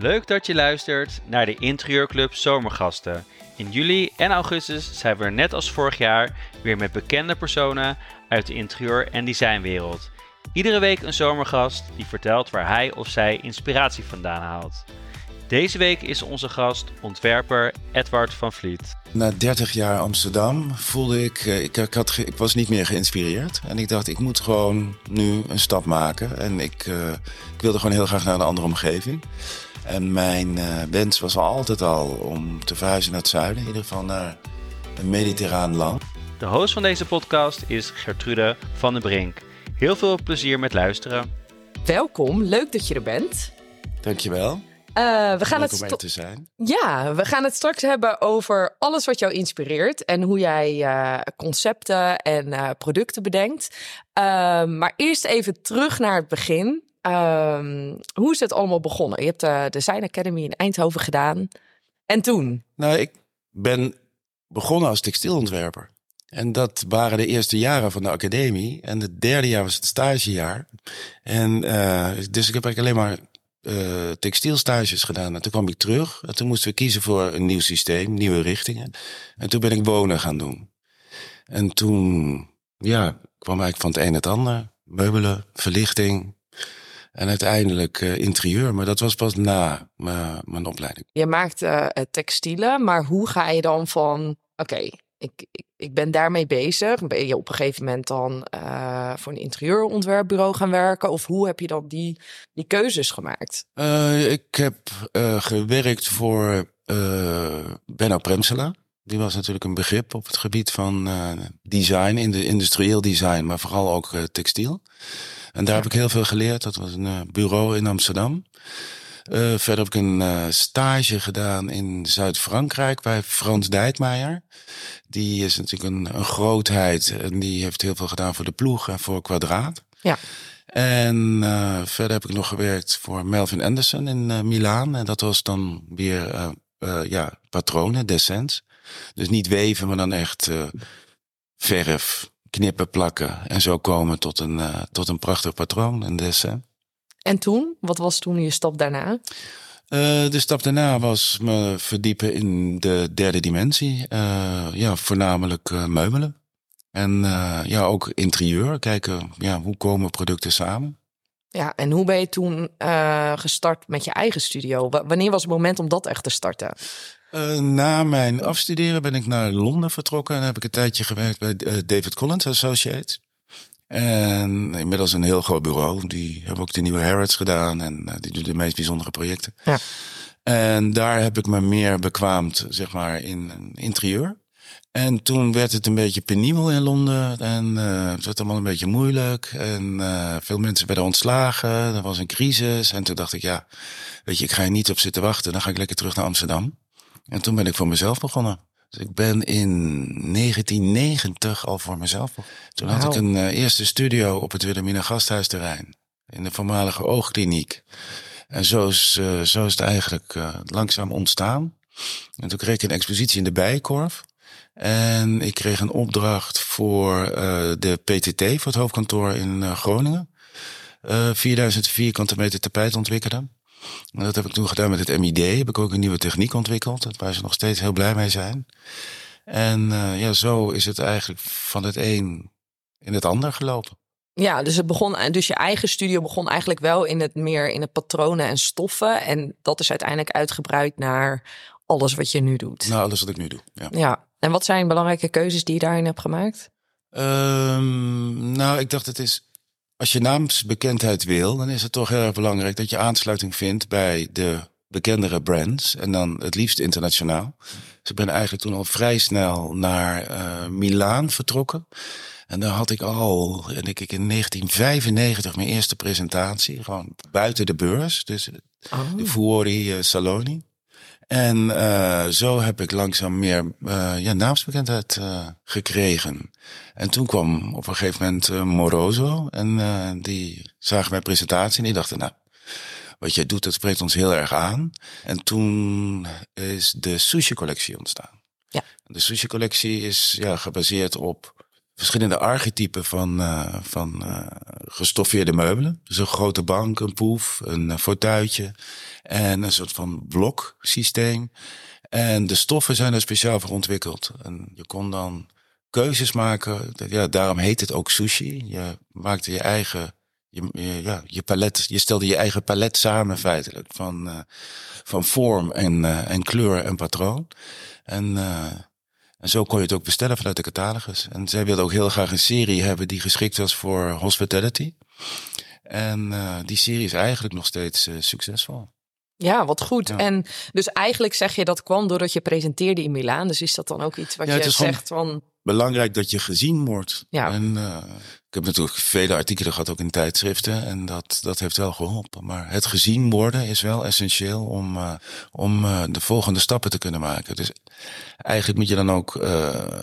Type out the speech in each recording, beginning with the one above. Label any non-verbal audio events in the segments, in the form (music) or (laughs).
Leuk dat je luistert naar de Interieurclub Zomergasten. In juli en augustus zijn we er net als vorig jaar weer met bekende personen uit de interieur- en designwereld. Iedere week een zomergast die vertelt waar hij of zij inspiratie vandaan haalt. Deze week is onze gast ontwerper Edward van Vliet. Na 30 jaar Amsterdam voelde ik, eh, ik, had, ik was niet meer geïnspireerd. En ik dacht, ik moet gewoon nu een stap maken. En ik, uh, ik wilde gewoon heel graag naar een andere omgeving. En mijn uh, wens was altijd al om te verhuizen naar het zuiden. In ieder geval naar een mediterraan land. De host van deze podcast is Gertrude van den Brink. Heel veel plezier met luisteren. Welkom, leuk dat je er bent. Dankjewel. Uh, we gaan Leuk het om er te zijn. Ja, we gaan het straks hebben over alles wat jou inspireert en hoe jij uh, concepten en uh, producten bedenkt. Ehm, maar eerst even terug naar het begin. Ehm, hoe is het allemaal begonnen? Je hebt de Design Academy in Eindhoven gedaan. En toen? Nou, ik ben begonnen als textielontwerper. En dat waren de eerste jaren van de academie. En het derde jaar was het stagejaar. En dus ik heb eigenlijk alleen maar uh, textielstages gedaan. En toen kwam ik terug. En toen moesten we kiezen voor een nieuw systeem, nieuwe richtingen. En toen ben ik wonen gaan doen. En toen, ja, kwam eigenlijk van het een het ander. Meubelen, verlichting. En uiteindelijk uh, interieur. Maar dat was pas na mijn opleiding. Je maakt uh, textielen, maar hoe ga je dan van... Oké, okay, ik, ik, ik, ben daarmee bezig. Ben je op een gegeven moment dan uh, voor een interieurontwerpbureau gaan werken? Of hoe heb je dan die, die keuzes gemaakt? Ik heb gewerkt voor Benno Premsela. Die was natuurlijk een begrip op het gebied van design, in de industrieel design, maar vooral ook textiel. En daar heb ik heel veel geleerd. Dat was een bureau in Amsterdam. Uh, verder heb ik een uh, stage gedaan in Zuid-Frankrijk bij Frans Dijkmeijer. Die is natuurlijk een, een, grootheid en die heeft heel veel gedaan voor de ploeg en voor kwadraat. Ja. En uh, verder heb ik nog gewerkt voor Melvin Anderson in Milaan. En dat was dan weer ja, patronen, descents. Dus niet weven, maar dan echt verf, knippen, plakken. En zo komen tot een, tot een prachtig patroon, een descent. En toen? Wat was toen je stap daarna? Uh, de stap daarna was me verdiepen in de derde dimensie. Uh, ja, voornamelijk meubelen. En ja, ook interieur. Kijken, ja, hoe komen producten samen? Ja, en hoe ben je toen gestart met je eigen studio? W wanneer was het moment om dat echt te starten? Na mijn afstuderen ben ik naar Londen vertrokken en heb ik een tijdje gewerkt bij David Collins Associates. En inmiddels een heel groot bureau. Die hebben ook de nieuwe Harrods gedaan. En uh, die doen de meest bijzondere projecten. Ja. En daar heb ik me meer bekwaamd, zeg maar, in interieur. En toen werd het een beetje penibel in Londen. En uh, het werd allemaal een beetje moeilijk. En uh, veel mensen werden ontslagen. Er was een crisis. En toen dacht ik, ja, weet je, ik ga je niet op zitten wachten. Dan ga ik lekker terug naar Amsterdam. En toen ben ik voor mezelf begonnen. Dus ik ben in 1990 al voor mezelf. Toen had ik een uh, eerste studio op het Wilhelmina Gasthuisterrein. In de voormalige oogkliniek. En zo is, uh, zo is het eigenlijk uh, langzaam ontstaan. En toen kreeg ik een expositie in de Bijkorf. En ik kreeg een opdracht voor de PTT, voor het hoofdkantoor in Groningen. 4000 vierkante meter tapijt ontwikkelen. En dat heb ik toen gedaan met het MID. Heb ik ook een nieuwe techniek ontwikkeld, waar ze nog steeds heel blij mee zijn. En uh, ja, zo is het eigenlijk van het een in het ander gelopen. Ja, dus het begon, dus je eigen studio begon eigenlijk wel in het meer in het patronen en stoffen. En dat is uiteindelijk uitgebreid naar alles wat je nu doet. Nou, alles wat ik nu doe. Ja. ja. En wat zijn belangrijke keuzes die je daarin hebt gemaakt? Um, nou, ik dacht het is als je naamsbekendheid wil, dan is het toch heel erg belangrijk dat je aansluiting vindt bij de bekendere brands. En dan het liefst internationaal. Dus ik ben eigenlijk toen al vrij snel naar uh, Milaan vertrokken. En daar had ik al, denk ik, in 1995 mijn eerste presentatie. Gewoon buiten de beurs. Dus oh. de Fuori uh, Saloni. En uh, zo heb ik langzaam meer uh, ja, naamsbekendheid uh, gekregen. En toen kwam op een gegeven moment Moroso. En die zagen mijn presentatie en die dachten, nou, wat jij doet, dat spreekt ons heel erg aan. En toen is de sushi-collectie ontstaan. Ja. De sushi-collectie is ja, gebaseerd op verschillende archetypen van, uh, van uh, gestoffeerde meubelen. Dus een grote bank, een poef, een fauteuiltje. En een soort van bloksysteem. En de stoffen zijn er speciaal voor ontwikkeld. En je kon dan keuzes maken. Ja, daarom heet het ook sushi. Je maakte je eigen je, ja, je palet, je stelde je eigen palet samen feitelijk. Van, uh, van vorm en, uh, en kleur en patroon. En, uh, en zo kon je het ook bestellen vanuit de catalogus. En zij wilde ook heel graag een serie hebben die geschikt was voor hospitality. En die serie is eigenlijk nog steeds succesvol. Ja, wat goed. En dus eigenlijk zeg je dat kwam doordat je presenteerde in Milaan. Dus is dat dan ook iets wat ja, je zegt van belangrijk dat je gezien wordt. Ja. En uh, ik heb natuurlijk vele artikelen gehad, ook in tijdschriften. En dat, dat heeft wel geholpen. Maar het gezien worden is wel essentieel om, uh, om uh, de volgende stappen te kunnen maken. Dus eigenlijk moet je dan ook,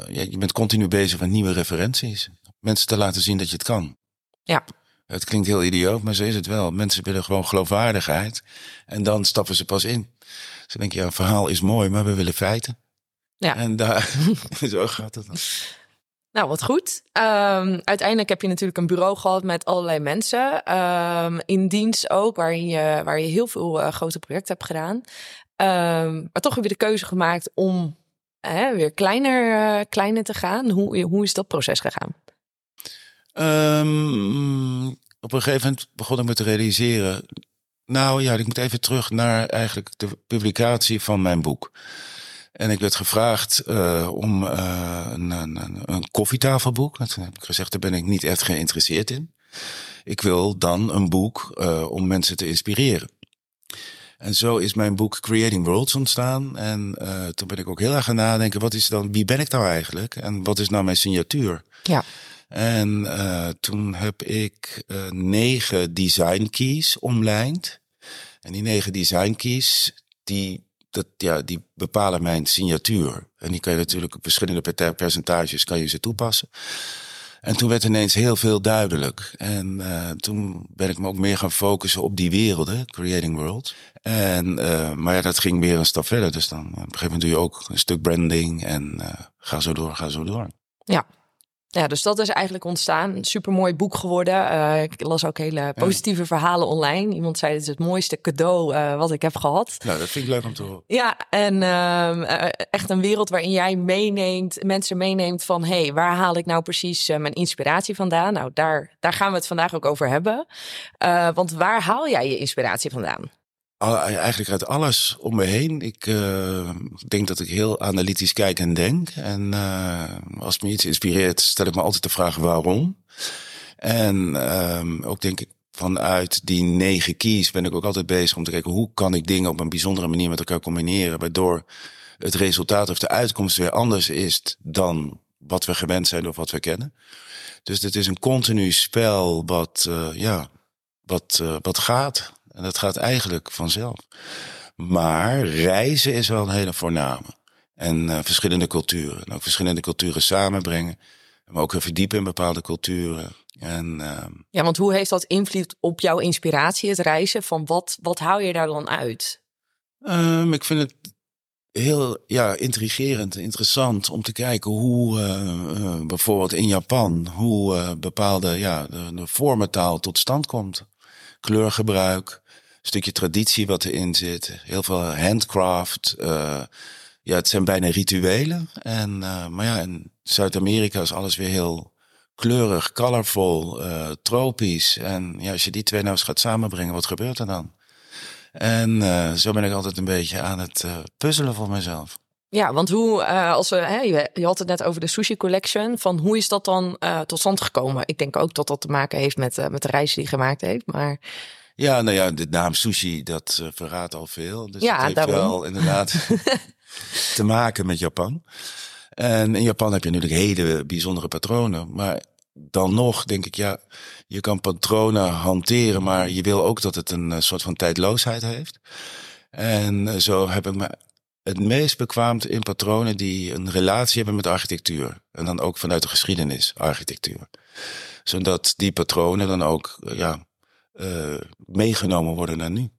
je bent continu bezig met nieuwe referenties. Mensen te laten zien dat je het kan. Ja. Het klinkt heel idioot, maar zo is het wel. Mensen willen gewoon geloofwaardigheid. En dan stappen ze pas in. Ze denken, ja, verhaal is mooi, maar we willen feiten. Ja. En daar, (laughs) zo gaat het dan. Nou, wat goed. Um, uiteindelijk heb je natuurlijk een bureau gehad met allerlei mensen. Um, in dienst ook, waarin je, waar je heel veel uh, grote projecten hebt gedaan. Um, maar toch heb je de keuze gemaakt om weer kleiner, uh, kleiner te gaan. Hoe, hoe is dat proces gegaan? Op een gegeven moment begon ik me te realiseren. Nou ja, ik moet even terug naar eigenlijk de publicatie van mijn boek. En ik werd gevraagd uh, om uh, een, een, een, koffietafelboek. Dat heb ik gezegd, daar ben ik niet echt geïnteresseerd in. Ik wil dan een boek uh, om mensen te inspireren. En zo is mijn boek Creating Worlds ontstaan. En toen ben ik ook heel erg gaan nadenken, wat is dan, wie ben ik nou eigenlijk? En wat is nou mijn signatuur? Ja. En toen heb ik negen design keys omlijnd. En die negen design keys, die dat, ja, die bepalen mijn signatuur. En die kan je natuurlijk op verschillende percentages kan je ze toepassen. En toen werd ineens heel veel duidelijk. En uh, toen ben ik me ook meer gaan focussen op die werelden, Creating World. En, maar ja, dat ging weer een stap verder. Dus dan op een gegeven moment doe je ook een stuk branding en ga zo door, ga zo door. Ja, ja, dus dat is eigenlijk ontstaan. Een supermooi boek geworden. Uh, ik las ook hele positieve verhalen online. Iemand zei: Het is het mooiste cadeau uh, wat ik heb gehad. Nou, dat vind ik leuk om te horen. Ja, en uh, echt een wereld waarin jij meeneemt, mensen meeneemt van: hé, hey, waar haal ik nou precies mijn inspiratie vandaan? Nou, daar, daar gaan we het vandaag ook over hebben. want waar haal jij je inspiratie vandaan? Eigenlijk uit alles om me heen. Ik uh, denk dat ik heel analytisch kijk en denk. En uh, als me iets inspireert, stel ik me altijd de vraag waarom. En uh, ook denk ik vanuit die negen keys ben ik ook altijd bezig om te kijken hoe kan ik dingen op een bijzondere manier met elkaar combineren. Waardoor het resultaat of de uitkomst weer anders is dan wat we gewend zijn of wat we kennen. Dus het is een continu spel wat, uh, ja, wat, wat gaat. En dat gaat eigenlijk vanzelf. Maar reizen is wel een hele voorname. En uh, verschillende culturen. En ook verschillende culturen samenbrengen. Maar ook verdiepen in bepaalde culturen. En, uh, ja, want hoe heeft dat invloed op jouw inspiratie, het reizen? Van wat, wat hou je daar dan uit? Um, ik vind het heel ja, intrigerend, interessant om te kijken hoe uh, bijvoorbeeld in Japan, hoe bepaalde ja, de, de vormentaal tot stand komt. Kleurgebruik, stukje traditie wat erin zit. Heel veel handcraft. Uh, ja, het zijn bijna rituelen. En, uh, maar ja, in Zuid-Amerika is alles weer heel kleurig, colorful, uh, tropisch. En ja, als je die twee nou eens gaat samenbrengen, wat gebeurt er dan? En zo ben ik altijd een beetje aan het puzzelen voor mezelf. Ja, want hoe, als we, hè, je, je, had het net over de sushi collection, van hoe is dat dan tot stand gekomen? Ik denk ook dat dat te maken heeft met, met de reis die je gemaakt heeft, maar ja, nou ja, de naam sushi, dat uh, verraadt al veel. Dus ja, het heeft daarom. wel inderdaad (laughs) te maken met Japan. En in Japan heb je natuurlijk hele bijzondere patronen. Maar dan nog denk ik, ja, je kan patronen hanteren, maar je wil ook dat het een eh, soort van tijdloosheid heeft. En uh, zo heb ik me het meest bekwaamd in patronen die een relatie hebben met architectuur. En dan ook vanuit de geschiedenis, architectuur. Zodat die patronen dan ook, ja, uh, meegenomen worden naar nu.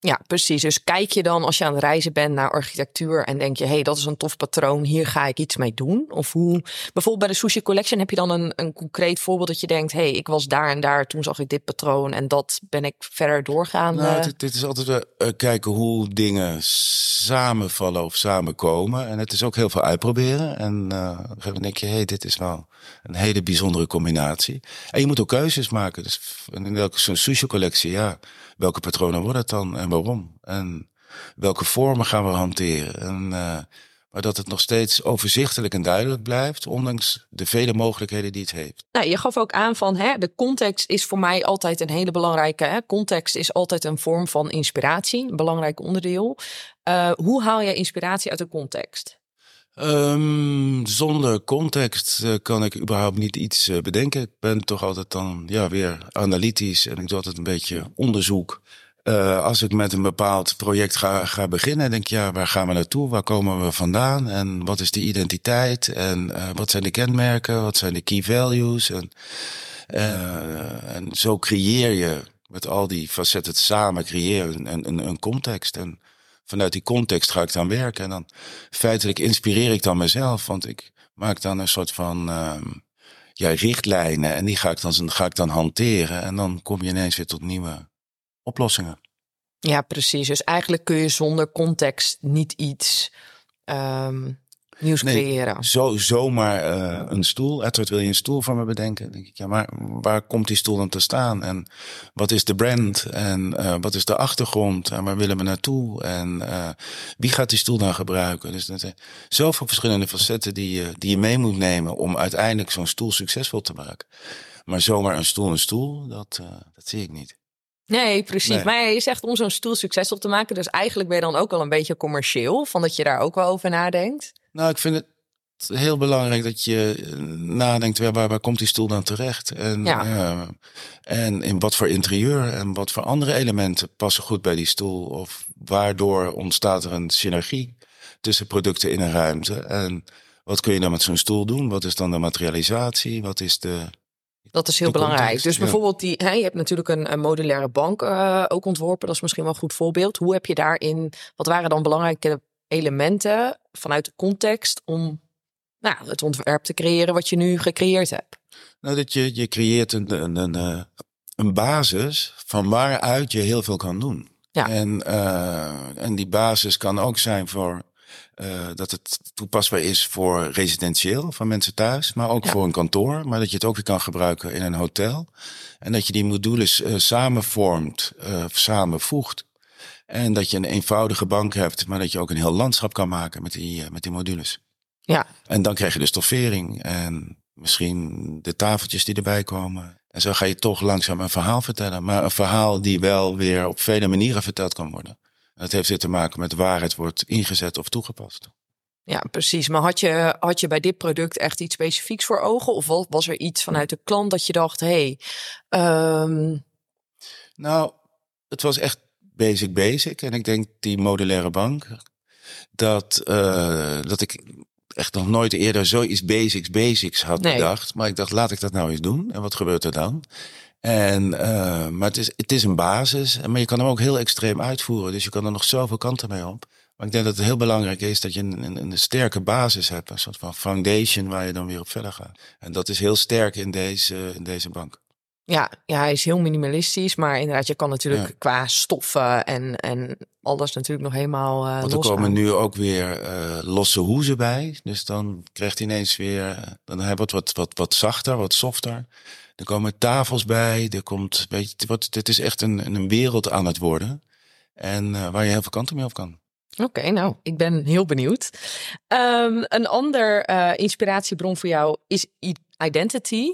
Ja, precies. Dus kijk je dan als je aan het reizen bent naar architectuur en denk je, hé, hey, dat is een tof patroon, hier ga ik iets mee doen? Of hoe, bijvoorbeeld bij de Sushi Collection heb je dan een, een concreet voorbeeld dat je denkt, hé, hey, ik was daar en daar, toen zag ik dit patroon en dat ben ik verder doorgaan. Nou, dit, dit, is altijd uh, kijken hoe dingen samenvallen of samenkomen. En het is ook heel veel uitproberen. En uh, dan denk je, hé, hey, dit is wel een hele bijzondere combinatie. En je moet ook keuzes maken. Dus in welke zo'n sushi collectie, ja, welke patronen worden het dan en waarom? En welke vormen gaan we hanteren? En, uh, maar dat het nog steeds overzichtelijk en duidelijk blijft, ondanks de vele mogelijkheden die het heeft. Nou, je gaf ook aan van hè, de context is voor mij altijd een hele belangrijke. Hè? Context is altijd een vorm van inspiratie, een belangrijk onderdeel. Uh, hoe haal je inspiratie uit de context? Um, zonder context uh, kan ik überhaupt niet iets uh, bedenken. Ik ben toch altijd dan ja, weer analytisch en ik doe altijd een beetje onderzoek. Uh, als ik met een bepaald project ga, ga beginnen, denk ik, ja, waar gaan we naartoe? Waar komen we vandaan? En wat is de identiteit? En wat zijn de kenmerken? Wat zijn de key values? En, en zo creëer je met al die facetten samen, creëer een, een, een context. En vanuit die context ga ik dan werken. En dan feitelijk inspireer ik dan mezelf. Want ik maak dan een soort van uh, ja, richtlijnen. En die ga ik, dan, ga ik dan hanteren. En dan kom je ineens weer tot nieuwe oplossingen. Ja, precies. Dus eigenlijk kun je zonder context niet iets um, nieuws nee, creëren. Zo, zomaar uh, een stoel. Edward, wil je een stoel van me bedenken? Dan denk ik, ja, maar waar komt die stoel dan te staan? En wat is de brand? En uh, wat is de achtergrond? En waar willen we naartoe? En uh, wie gaat die stoel dan gebruiken? Dus dat zijn zoveel verschillende facetten die je, die je mee moet nemen om uiteindelijk zo'n stoel succesvol te maken. Maar zomaar een stoel, een stoel, dat, dat zie ik niet. Nee, precies. Nee. Maar je zegt om zo'n stoel succesvol te maken. Dus eigenlijk ben je dan ook wel een beetje commercieel. Van dat je daar ook wel over nadenkt. Nou, ik vind het heel belangrijk dat je nadenkt, waar, waar, waar komt die stoel dan terecht? En, ja. uh, en in wat voor interieur en wat voor andere elementen passen goed bij die stoel? Of waardoor ontstaat er een synergie tussen producten in een ruimte? En wat kun je dan met zo'n stoel doen? Wat is dan de materialisatie? Wat is de dat is heel belangrijk. Context, dus bijvoorbeeld, die, hè, je hebt natuurlijk een, een modulaire bank uh, ook ontworpen. Dat is misschien wel een goed voorbeeld. Hoe heb je daarin, wat waren dan belangrijke elementen vanuit de context om nou, het ontwerp te creëren wat je nu gecreëerd hebt? Nou, dat je, je creëert een, een, een, eh, een basis van waaruit je heel veel kan doen. Ja. En, uh, en die basis kan ook zijn voor uh, dat het toepasbaar is voor residentieel, van mensen thuis, maar ook ja. voor een kantoor. Maar dat je het ook weer kan gebruiken in een hotel. En dat je die modules uh, samenvormt, uh, samenvoegt. En dat je een eenvoudige bank hebt, maar dat je ook een heel landschap kan maken met die, met die modules. Ja. En dan krijg je de stoffering en misschien de tafeltjes die erbij komen. En zo ga je toch langzaam een verhaal vertellen. Maar een verhaal die wel weer op vele manieren verteld kan worden. Dat heeft weer te maken met waar het wordt ingezet of toegepast. Ja, precies. Maar had je, had je bij dit product echt iets specifieks voor ogen? Of was er iets vanuit de klant dat je dacht, hé. Hey, um... Nou, het was echt basic basic. En ik denk die modulaire bank, dat, uh, dat ik echt nog nooit eerder zoiets basics basics had nee. bedacht. Maar ik dacht, laat ik dat nou eens doen. En wat gebeurt er dan? En, uh, maar het is, het is een basis, maar je kan hem ook heel extreem uitvoeren. Dus je kan er nog zoveel kanten mee op. Maar ik denk dat het heel belangrijk is dat je een, een, een, sterke basis hebt. Een soort van foundation waar je dan weer op verder gaat. En dat is heel sterk in deze, in deze bank. Ja, ja, hij is heel minimalistisch. Maar inderdaad, je kan natuurlijk ja. qua stoffen en, en alles natuurlijk nog helemaal uh, Want er komen nu ook weer uh, losse hoezen bij. Dus dan krijgt hij ineens weer... Dan hij wordt wat, wat, wat zachter, wat softer. Er komen tafels bij. Er komt, weet je, wat, dit is echt een, een wereld aan het worden. En uh, waar je heel veel kanten mee op kan. Oké, okay, nou, ik ben heel benieuwd. Um, een ander inspiratiebron voor jou is identity.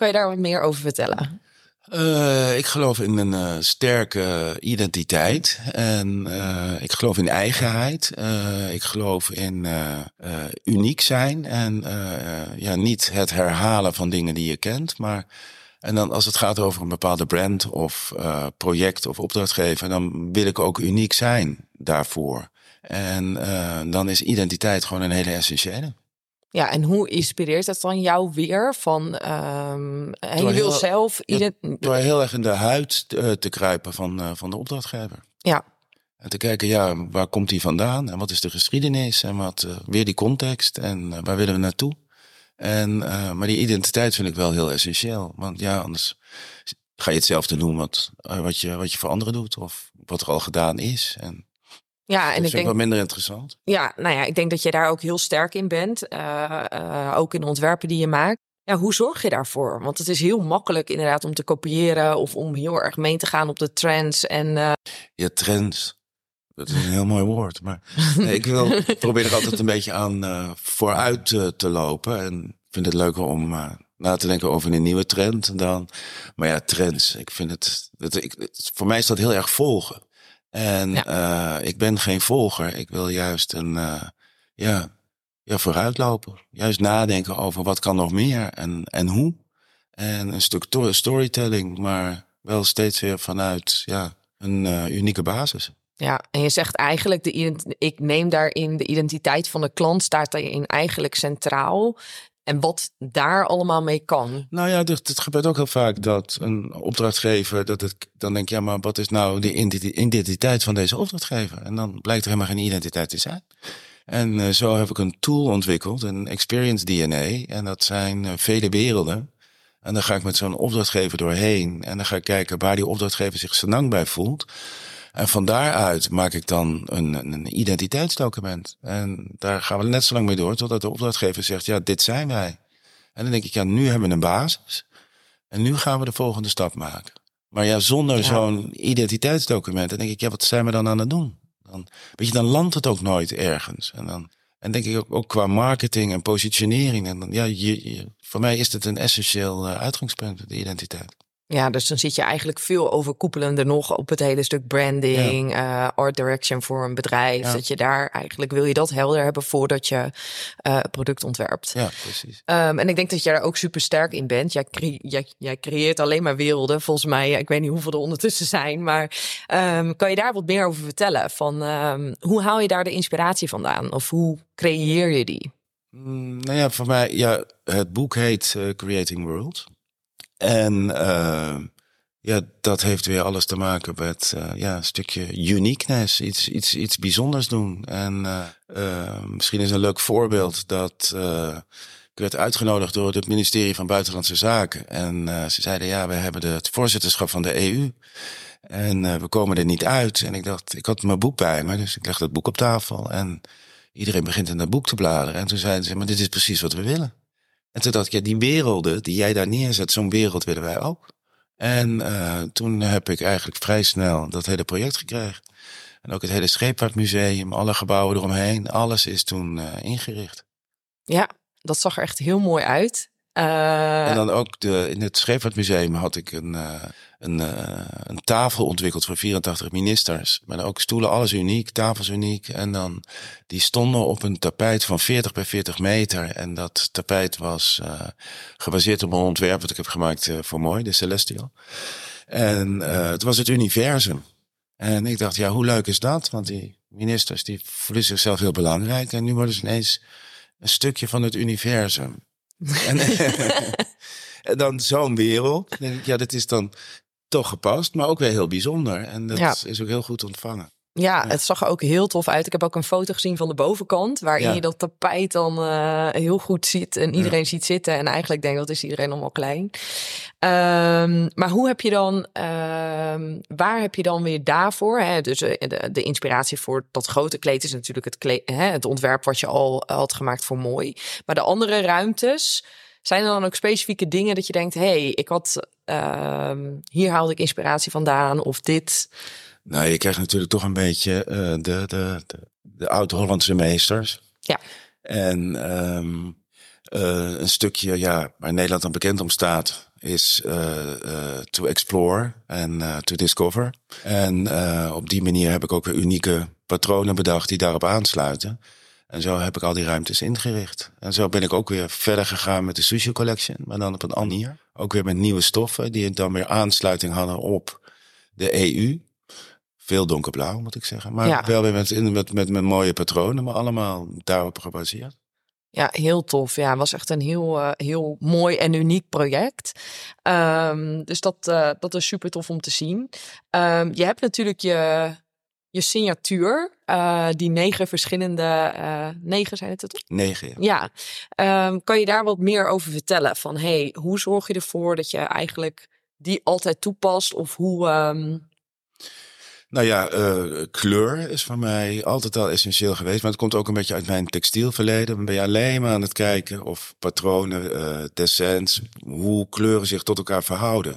Kan je daar wat meer over vertellen? Uh, ik geloof in een uh, sterke identiteit. En uh, ik geloof in eigenheid. ik geloof in uniek zijn. En ja, niet het herhalen van dingen die je kent. Maar en dan als het gaat over een bepaalde brand of project of opdrachtgever, dan wil ik ook uniek zijn daarvoor. En dan is identiteit gewoon een hele essentiële. Ja, en hoe inspireert dat dan jou weer van um, je wil zelf... Ja, door heel erg in de huid te, te kruipen van, uh, van de opdrachtgever. Ja. En te kijken, ja, waar komt die vandaan? En wat is de geschiedenis? En wat, uh, weer die context? En uh, waar willen we naartoe? En, maar die identiteit vind ik wel heel essentieel. Want ja, anders ga je hetzelfde doen wat, wat, je, wat je voor anderen doet. Of wat er al gedaan is. En ja, en dat ik vind denk wel minder interessant. Ja, nou ja, ik denk dat je daar ook heel sterk in bent. Uh, uh, ook in de ontwerpen die je maakt. Ja, hoe zorg je daarvoor? Want het is heel makkelijk inderdaad om te kopiëren of om heel erg mee te gaan op de trends. En, uh... Ja, trends. Dat is een heel mooi woord. Maar nee, ik wil, (laughs) probeer er altijd een beetje aan vooruit te, lopen. En ik vind het leuker om na te denken over een nieuwe trend dan. Maar ja, trends. Ik vind het, het, ik, het voor mij is dat heel erg volgen. En ja. uh, ik ben geen volger. Ik wil juist een, uh, ja, ja, vooruitlopen. Juist nadenken over wat kan nog meer en, en hoe. En een stuk storytelling, maar wel steeds weer vanuit ja, een uh, unieke basis. Ja, en je zegt eigenlijk, de, ik neem daarin de identiteit van de klant, staat daarin eigenlijk centraal. En wat daar allemaal mee kan. Nou ja, het, het gebeurt ook heel vaak dat een opdrachtgever, dat het, dan denk je, ja, maar wat is nou de identiteit van deze opdrachtgever? En dan blijkt er helemaal geen identiteit te zijn. En uh, zo heb ik een tool ontwikkeld, een Experience DNA. En dat zijn uh, vele werelden. En dan ga ik met zo'n opdrachtgever doorheen. En dan ga ik kijken waar die opdrachtgever zich senang bij voelt. En van daaruit maak ik dan een, een identiteitsdocument. En daar gaan we net zo lang mee door totdat de opdrachtgever zegt, ja, dit zijn wij. En dan denk ik, ja, nu hebben we een basis. En nu gaan we de volgende stap maken. Maar ja, zonder ja. zo'n identiteitsdocument, dan denk ik, ja, wat zijn we dan aan het doen? Dan, weet je, dan landt het ook nooit ergens. En dan, en denk ik ook, ook qua marketing en positionering. En dan, ja, je, je, voor mij is het een essentieel uh, uitgangspunt, de identiteit. Ja, dus dan zit je eigenlijk veel overkoepelender nog op het hele stuk branding, ja. uh, art direction voor een bedrijf. Ja. Dat je daar eigenlijk wil je dat helder hebben voordat je uh, product ontwerpt. Ja, precies. Um, en ik denk dat jij daar ook super sterk in bent. Jij, cre jij, jij, creëert alleen maar werelden, volgens mij. Ik weet niet hoeveel er ondertussen zijn, maar um, kan je daar wat meer over vertellen? Van um, hoe haal je daar de inspiratie vandaan? Of hoe creëer je die? Mm, nou ja, voor mij, ja, het boek heet uh, Creating World. En uh, ja, dat heeft weer alles te maken met uh, ja, een stukje uniqueness, iets, iets, iets bijzonders doen. En uh, misschien is een leuk voorbeeld dat ik werd uitgenodigd door het ministerie van Buitenlandse Zaken. En ze zeiden, ja, we hebben de, het voorzitterschap van de EU. En we komen er niet uit. En ik dacht, ik had mijn boek bij me, dus ik legde het boek op tafel. En iedereen begint in dat boek te bladeren. En toen zeiden ze, maar dit is precies wat we willen. En toen dacht ik, die werelden die jij daar neerzet, zo'n wereld willen wij ook. En uh, toen heb ik eigenlijk vrij snel dat hele project gekregen. En ook het hele Scheepvaartmuseum, alle gebouwen eromheen, alles is toen uh, ingericht. Ja, dat zag er echt heel mooi uit. Uh... En dan ook de, in het Scheepvaartmuseum had ik een, uh, een, uh, een tafel ontwikkeld voor 84 ministers. Maar ook stoelen, alles uniek, tafels uniek. En dan, die stonden op een tapijt van 40 bij 40 meter. En dat tapijt was gebaseerd op een ontwerp dat ik heb gemaakt voor Mooi, de Celestial. En het was het universum. En ik dacht, ja, hoe leuk is dat? Want die ministers, die voelen zichzelf heel belangrijk. En nu worden ze ineens een stukje van het universum. En, en, (laughs) dan zo'n wereld. denk ik, ja, dat is dan toch gepast, maar ook weer heel bijzonder. En dat ja. is ook heel goed ontvangen. Ja, het zag er ook heel tof uit. Ik heb ook een foto gezien van de bovenkant, waarin ja. je dat tapijt dan uh, heel goed ziet en iedereen ja. ziet zitten. En eigenlijk denk ik, dat is iedereen allemaal klein. Um, maar hoe heb je dan, um, waar heb je dan weer daarvoor? Hè? Dus uh, de, de, inspiratie voor dat grote kleed is natuurlijk het, kleed, hè, het ontwerp wat je al had gemaakt voor mooi. Maar de andere ruimtes, zijn er dan ook specifieke dingen dat je denkt, hé, hey, ik had, uh, hier haalde ik inspiratie vandaan of dit? Nou, je krijgt natuurlijk toch een beetje uh, de, de, de, de oud-Hollandse meesters. Ja. En um, uh, een stukje, ja, waar Nederland dan bekend om staat, is uh, to explore en to discover. En op die manier heb ik ook weer unieke patronen bedacht die daarop aansluiten. En zo heb ik al die ruimtes ingericht. En zo ben ik ook weer verder gegaan met de Sushi Collection, maar dan op een andere manier. Ook weer met nieuwe stoffen die dan weer aansluiting hadden op de EU. Veel donkerblauw, moet ik zeggen. Maar ja. wel weer met, met, met, met mooie patronen, maar allemaal daarop gebaseerd. Ja, heel tof. Ja, het was echt een heel, uh, heel mooi en uniek project. Um, dus dat, uh, dat is super tof om te zien. Um, je hebt natuurlijk je je signatuur, uh, die negen verschillende, uh, negen zijn het toch? Negen, ja. ja. Ehm, kan je daar wat meer over vertellen? Van, hey, hoe zorg je ervoor dat je eigenlijk die altijd toepast? Of hoe... Um... Nou ja, uh, kleur is voor mij altijd al essentieel geweest. Maar het komt ook een beetje uit mijn textielverleden. Dan ben je alleen maar aan het kijken of patronen, uh, dessins, hoe kleuren zich tot elkaar verhouden.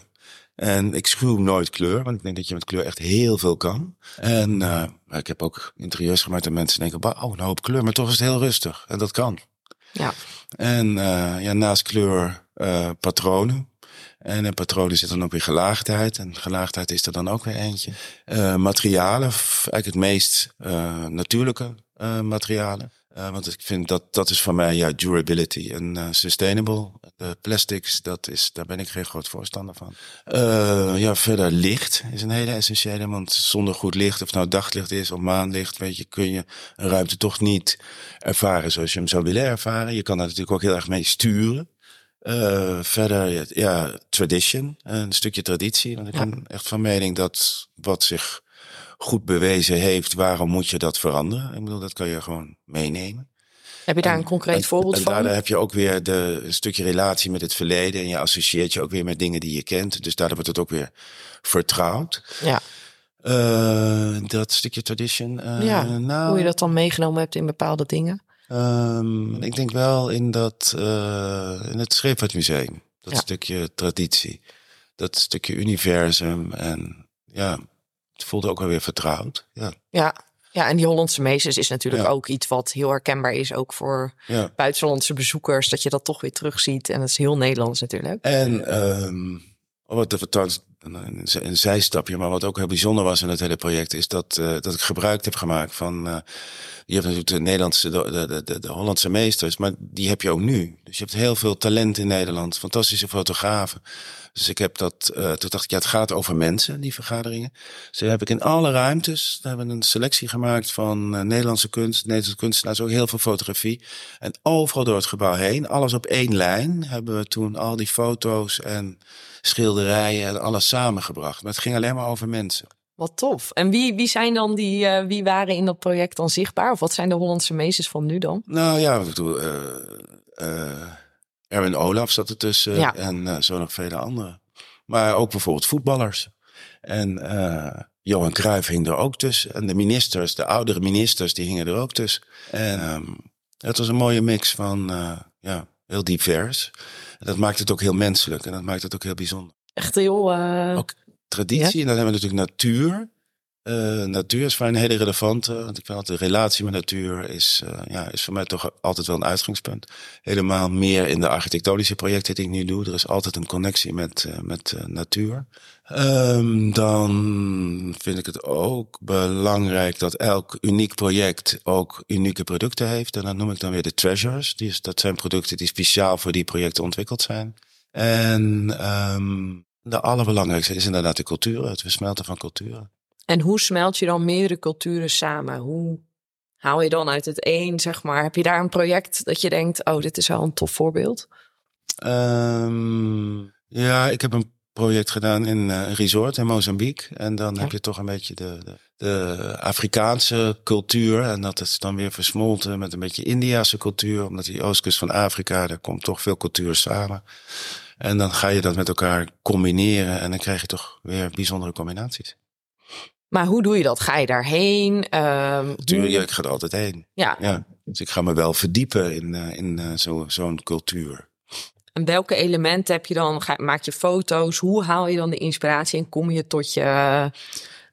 En ik schuw nooit kleur, want ik denk dat je met kleur echt heel veel kan. En uh, ik heb ook interieurs gemaakt en mensen denken, oh, een hoop kleur, maar toch is het heel rustig. En dat kan. Ja. En ja, naast kleur patronen. En in patronen zit dan ook weer gelaagdheid. En gelaagdheid is er dan ook weer eentje. Uh, materialen, eigenlijk het meest natuurlijke materialen. Uh, want ik vind dat dat is voor mij ja, durability en sustainable. De plastics, dat is, daar ben ik geen groot voorstander van. Ja, verder licht is een hele essentiële. Want zonder goed licht, of nou daglicht is of maanlicht, weet je, kun je een ruimte toch niet ervaren zoals je hem zou willen ervaren. Je kan daar natuurlijk ook heel erg mee sturen. Verder, ja, tradition, een stukje traditie. Want ik ja. ben echt van mening dat wat zich goed bewezen heeft, waarom moet je dat veranderen? Ik bedoel, dat kan je gewoon meenemen. Heb je daar een concreet en, voorbeeld en van? daardoor heb je ook weer de, een stukje relatie met het verleden. En je associeert je ook weer met dingen die je kent. Dus daardoor wordt het ook weer vertrouwd. Ja. Uh, dat stukje tradition. Uh, ja, nou, hoe je dat dan meegenomen hebt in bepaalde dingen? Um, ik denk wel in, dat, uh, in het Scheepvaartmuseum. Dat Ja. stukje traditie. Dat stukje universum. En ja, het voelde ook wel weer vertrouwd. Ja, Ja. ja, en die Hollandse meesters is natuurlijk Ja. ook iets wat heel herkenbaar is, ook voor ja. buitenlandse bezoekers, dat je dat toch weer terugziet. En dat is heel Nederlands natuurlijk. En um, wat even trouwens een, een, zijstapje, maar wat ook heel bijzonder was in het hele project, is dat, uh, dat ik gebruik heb gemaakt van. Uh, je hebt natuurlijk de Nederlandse, de, de, de, de Hollandse meesters, maar die heb je ook nu. Dus je hebt heel veel talent in Nederland, fantastische fotografen. Dus ik heb dat, uh, toen dacht ik, ja, het gaat over mensen, die vergaderingen. Dus daar heb ik in alle ruimtes, daar hebben we een selectie gemaakt van uh, Nederlandse kunst, Nederlandse kunstenaars, ook heel veel fotografie. En overal door het gebouw heen, alles op één lijn, hebben we toen al die foto's en schilderijen en alles samengebracht. Maar het ging alleen maar over mensen. Wat tof. En wie, wie zijn dan die, uh, wie waren in dat project dan zichtbaar? Of wat zijn de Hollandse meesters van nu dan? Nou ja, ik bedoel, uh, uh, Erwin Olaf zat ertussen Ja. en uh, zo nog vele anderen. Maar ook bijvoorbeeld voetballers. En uh, Johan Cruijff hing er ook tussen. En de ministers, de oudere ministers, die hingen er ook tussen. En um, het was een mooie mix van, uh, ja, heel divers. En dat maakt het ook heel menselijk en dat maakt het ook heel bijzonder. Echt heel... Ook traditie, en dan hebben we natuurlijk natuur. Uh, natuur is voor een hele relevante. Want ik vind altijd de relatie met natuur is, uh, ja, is voor mij toch altijd wel een uitgangspunt. Helemaal meer in de architectonische projecten die ik nu doe. Er is altijd een connectie met, uh, met natuur. Um, dan vind ik het ook belangrijk dat elk uniek project ook unieke producten heeft. En dat noem ik dan weer de treasures. Die dat zijn producten die speciaal voor die projecten ontwikkeld zijn. En um, de allerbelangrijkste is inderdaad de cultuur, het versmelten van culturen. En hoe smelt je dan meerdere culturen samen? Hoe haal je dan uit het een, zeg maar? Heb je daar een project dat je denkt, oh, dit is wel een tof voorbeeld? Um, ja, ik heb een project gedaan in uh, een resort in Mozambique. En dan ja. heb je toch een beetje de, de, de, Afrikaanse cultuur. En dat is dan weer versmolten met een beetje Indiase cultuur. Omdat die oostkust van Afrika, daar komt toch veel cultuur samen. En dan ga je dat met elkaar combineren. En dan krijg je toch weer bijzondere combinaties. Maar hoe doe je dat? Ga je daarheen? Um, Tuurlijk, ik ga er altijd heen. Ja. ja. Dus ik ga me wel verdiepen in, uh, in uh, zo'n zo cultuur. En welke elementen heb je dan? Ga, maak je foto's? Hoe haal je dan de inspiratie en kom je tot je.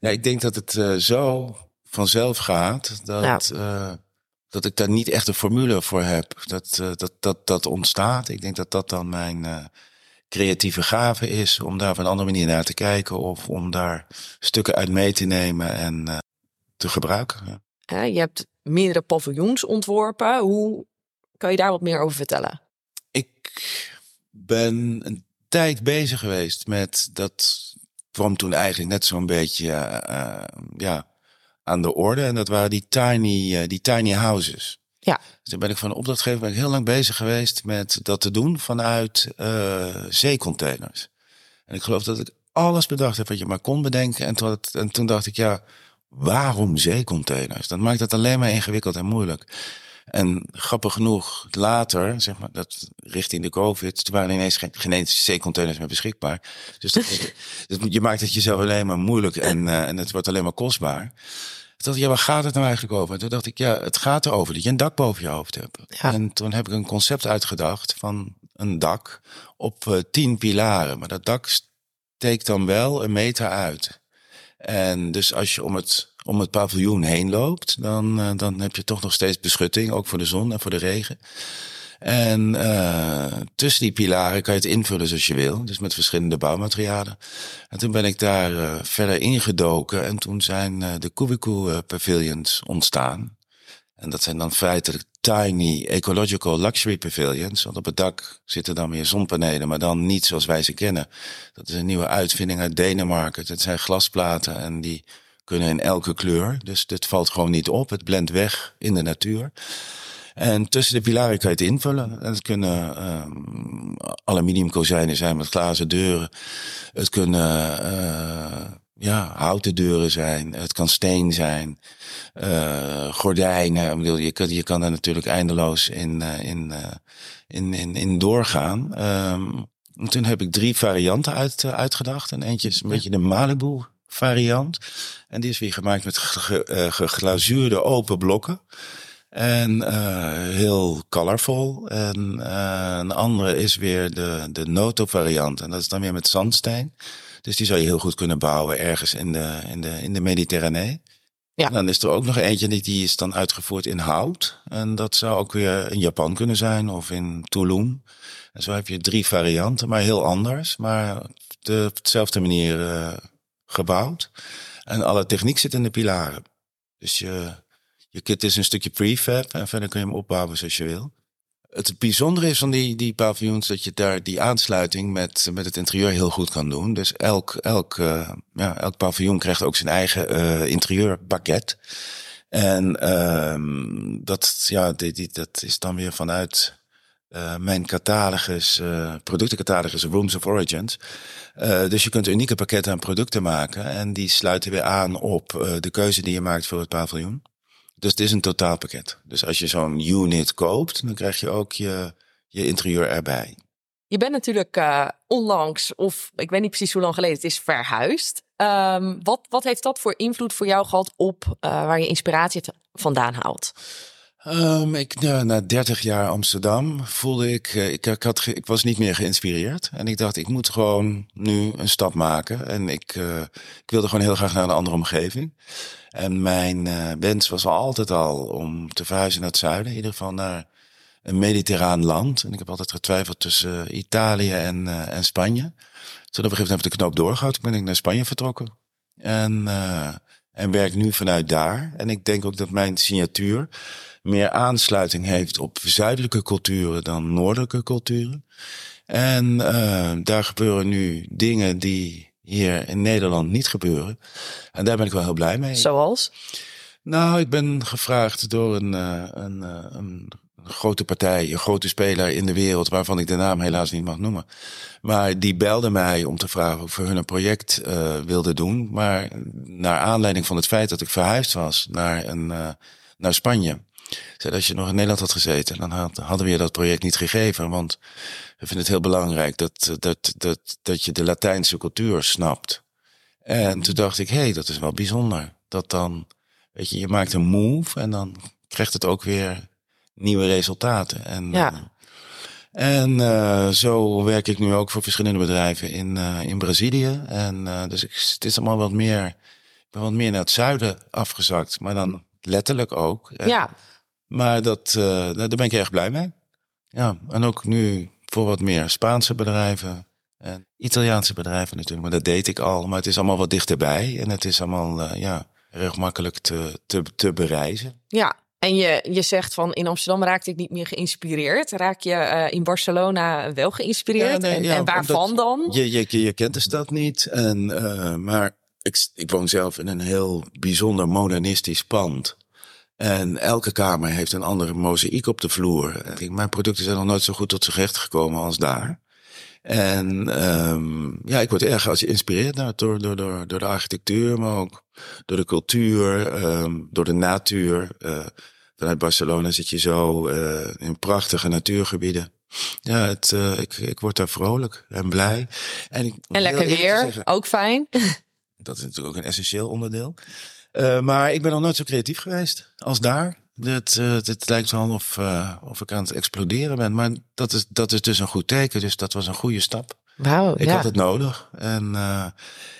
Ja, ik denk dat het uh, zo vanzelf gaat dat, dat ik daar niet echt een formule voor heb. Dat, dat, dat, dat ontstaat. Ik denk dat dat dan mijn creatieve gave is om daar op een andere manier naar te kijken of om daar stukken uit mee te nemen en uh, te gebruiken. Ja. Je hebt meerdere paviljoens ontworpen. Hoe kan je daar wat meer over vertellen? Ik ben een tijd bezig geweest met dat kwam toen eigenlijk net zo'n beetje uh, ja, aan de orde en dat waren die tiny, uh, die tiny houses. Ja. Dus daar ben ik van de opdrachtgever ben ik heel lang bezig geweest met dat te doen vanuit uh, zeecontainers. En ik geloof dat ik alles bedacht heb wat je maar kon bedenken. En toen, en toen dacht ik, ja, waarom zeecontainers? Dat maakt het alleen maar ingewikkeld en moeilijk. En grappig genoeg, later, zeg maar, dat richting de COVID, toen waren ineens geen, geen eens zeecontainers meer beschikbaar. Dus, dat, (laughs) dus je maakt het jezelf alleen maar moeilijk en, uh, en het wordt alleen maar kostbaar. Dacht ik, ja, waar gaat het nou eigenlijk over? En toen dacht ik, ja, het gaat erover dat je een dak boven je hoofd hebt. Ja. En toen heb ik een concept uitgedacht van een dak op uh, tien pilaren. Maar dat dak steekt dan wel een meter uit. En dus als je om het om het paviljoen heen loopt, dan, uh, dan heb je toch nog steeds beschutting, ook voor de zon en voor de regen. En uh, tussen die pilaren kan je het invullen zoals je wil, dus met verschillende bouwmaterialen. En toen ben ik daar uh, verder ingedoken en toen zijn de Kubiku pavilions ontstaan. En dat zijn dan feitelijk tiny ecological luxury pavilions. Want op het dak zitten dan weer zonpanelen, maar dan niet zoals wij ze kennen. Dat is een nieuwe uitvinding uit Denemarken. Het zijn glasplaten en die kunnen in elke kleur. Dus dit valt gewoon niet op. Het blendt weg in de natuur. En tussen de pilaren kan je het invullen. En het kunnen um, aluminiumkozijnen zijn met glazen deuren. Het kunnen uh, ja, houten deuren zijn. Het kan steen zijn. Uh, gordijnen. Ik bedoel, je, kan, je kan er natuurlijk eindeloos in, uh, in, in, in, in doorgaan. Um, en toen heb ik drie varianten uit, uitgedacht. En eentje is een beetje de Malibu variant. En die is weer gemaakt met geglazuurde open blokken. En uh, heel colorful. En uh, een andere is weer de, de Noto variant. En dat is dan weer met zandsteen. Dus die zou je heel goed kunnen bouwen ergens in de, in de, in de Mediterranee. Ja. En dan is er ook nog eentje die, die is dan uitgevoerd in hout. En dat zou ook weer in Japan kunnen zijn of in Tulum. En zo heb je drie varianten, maar heel anders. Maar de, op dezelfde manier uh, gebouwd. En alle techniek zit in de pilaren. Dus je, je kit is een stukje prefab en verder kun je hem opbouwen zoals je wil. Het bijzondere is van die, die paviljoens dat je daar die aansluiting met, met het interieur heel goed kan doen. Dus elk, elk, uh, ja, elk paviljoen krijgt ook zijn eigen uh, interieurpakket. En uh, dat, ja, die, die, dat is dan weer vanuit uh, mijn catalogus, uh, productencatalogus Rooms of Origins. Dus je kunt unieke pakketten aan producten maken en die sluiten weer aan op de keuze die je maakt voor het paviljoen. Dus het is een totaalpakket. Dus als je zo'n unit koopt, dan krijg je ook je, je interieur erbij. Je bent natuurlijk uh, onlangs, of ik weet niet precies hoe lang geleden het is, verhuisd. Um, wat, wat heeft dat voor invloed voor jou gehad op uh, waar je inspiratie vandaan haalt? Um, ik, na 30 jaar Amsterdam voelde ik, uh, ik, ik, had, ik was niet meer geïnspireerd. En ik dacht, ik moet gewoon nu een stap maken. En ik, uh, ik wilde gewoon heel graag naar een andere omgeving. En mijn uh, wens was altijd al om te verhuizen naar het zuiden. In ieder geval naar een mediterraan land. En ik heb altijd getwijfeld tussen Italië en, en Spanje. Toen op een gegeven moment ik de knoop doorgehad. ben ik naar Spanje vertrokken. En, en werk nu vanuit daar. En ik denk ook dat mijn signatuur meer aansluiting heeft op zuidelijke culturen dan noordelijke culturen. En daar gebeuren nu dingen die hier in Nederland niet gebeuren. En daar ben ik wel heel blij mee. Zoals? Nou, ik ben gevraagd door een, uh, een, uh, een grote partij, een grote speler in de wereld, waarvan ik de naam helaas niet mag noemen. Maar die belde mij om te vragen of we hun een project uh, wilden doen. Maar naar aanleiding van het feit dat ik verhuisd was naar, een, uh, naar Spanje. Zei, als je nog in Nederland had gezeten, dan had, hadden we je dat project niet gegeven. Want we vinden het heel belangrijk dat, dat, dat, dat je de Latijnse cultuur snapt. En toen dacht ik, hé, hey, dat is wel bijzonder. Dat dan, weet je, je maakt een move en dan krijgt het ook weer nieuwe resultaten. En, ja. En uh, zo werk ik nu ook voor verschillende bedrijven in, uh, in Brazilië. En uh, dus ik, het is allemaal wat meer, ik ben wat meer naar het zuiden afgezakt, maar dan letterlijk ook. Ja. Maar dat, uh, daar ben ik erg blij mee. Ja, en ook nu voor wat meer Spaanse bedrijven en Italiaanse bedrijven natuurlijk. Maar dat deed ik al. Maar het is allemaal wat dichterbij en het is allemaal uh, ja, erg makkelijk te, te, te bereizen. Ja, en je, je zegt van in Amsterdam raakte ik niet meer geïnspireerd. Raak je uh, in Barcelona wel geïnspireerd? Ja, nee, en, ja, en, waarvan dan? Je, je, je kent de stad niet. En, uh, maar ik, ik woon zelf in een heel bijzonder modernistisch pand. En elke kamer heeft een andere mozaïek op de vloer. Mijn producten zijn nog nooit zo goed tot zijn recht gekomen als daar. En um, ja, ik word erg geïnspireerd nou, door, door, door, door de architectuur, maar ook door de cultuur, um, door de natuur. Uh, vanuit Barcelona zit je zo uh, in prachtige natuurgebieden. Ja, het, uh, ik, ik word daar vrolijk en blij. En, ik, en lekker weer, zeggen, ook fijn. Dat is natuurlijk ook een essentieel onderdeel. Uh, maar ik ben nog nooit zo creatief geweest als daar. Het, uh, het lijkt wel of, uh, of ik aan het exploderen ben. Maar dat is, dat is dus een goed teken. Dus dat was een goede stap. Wauw, ik had het nodig. En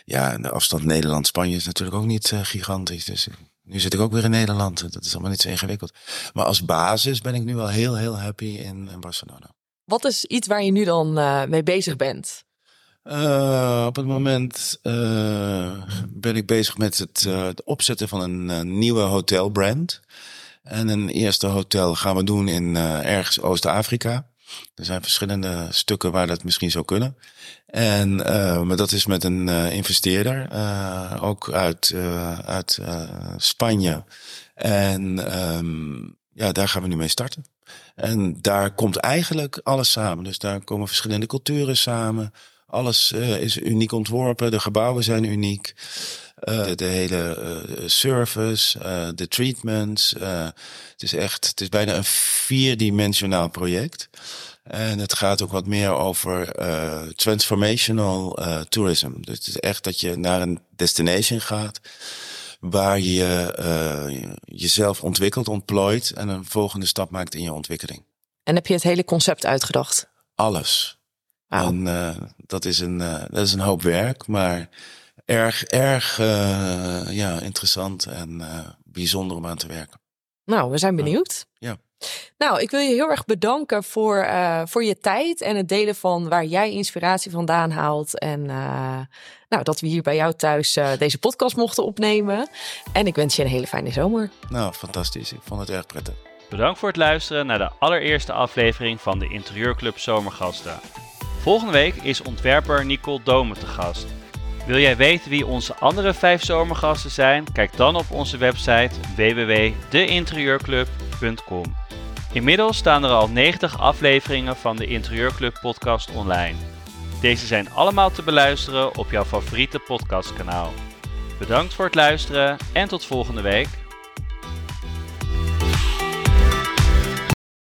ja, de afstand Nederland-Spanje is natuurlijk ook niet gigantisch. Dus nu zit ik ook weer in Nederland. Dat is allemaal niet zo ingewikkeld. Maar als basis ben ik nu wel heel, heel happy in, in Barcelona. Wat is iets waar je nu dan mee bezig bent? Uh, op het moment uh, ben ik bezig met het, uh, het opzetten van een nieuwe hotelbrand. En een eerste hotel gaan we doen in ergens Oost-Afrika. Er zijn verschillende stukken waar dat misschien zou kunnen. En, maar dat is met een investeerder, ook uit, uit Spanje. En um, ja, daar gaan we nu mee starten. En daar komt eigenlijk alles samen. Dus daar komen verschillende culturen samen. Alles uh, is uniek ontworpen, de gebouwen zijn uniek. Uh, de, de, hele uh, service, de treatments. het is echt, het is bijna een vierdimensionaal project. En het gaat ook wat meer over transformational tourism. Dus het is echt dat je naar een destination gaat waar je jezelf ontwikkelt, ontplooit en een volgende stap maakt in je ontwikkeling. En heb je het hele concept uitgedacht? Alles. En uh, dat, is een, uh, dat is een hoop werk, maar erg, erg uh, ja, interessant en bijzonder om aan te werken. Nou, we zijn benieuwd. Ja. Nou, ik wil je heel erg bedanken voor, voor je tijd en het delen van waar jij inspiratie vandaan haalt. En nou, dat we hier bij jou thuis deze podcast mochten opnemen. En ik wens je een hele fijne zomer. Nou, fantastisch. Ik vond het erg prettig. Bedankt voor het luisteren naar de allereerste aflevering van de Interieurclub Zomergasten. Volgende week is ontwerper Nicole Dome te gast. Wil jij weten wie onze andere vijf zomergasten zijn? Kijk dan op onze website www.deinterieurclub.com. Inmiddels staan er al 90 afleveringen van de Interieurclub podcast online. Deze zijn allemaal te beluisteren op jouw favoriete podcastkanaal. Bedankt voor het luisteren en tot volgende week.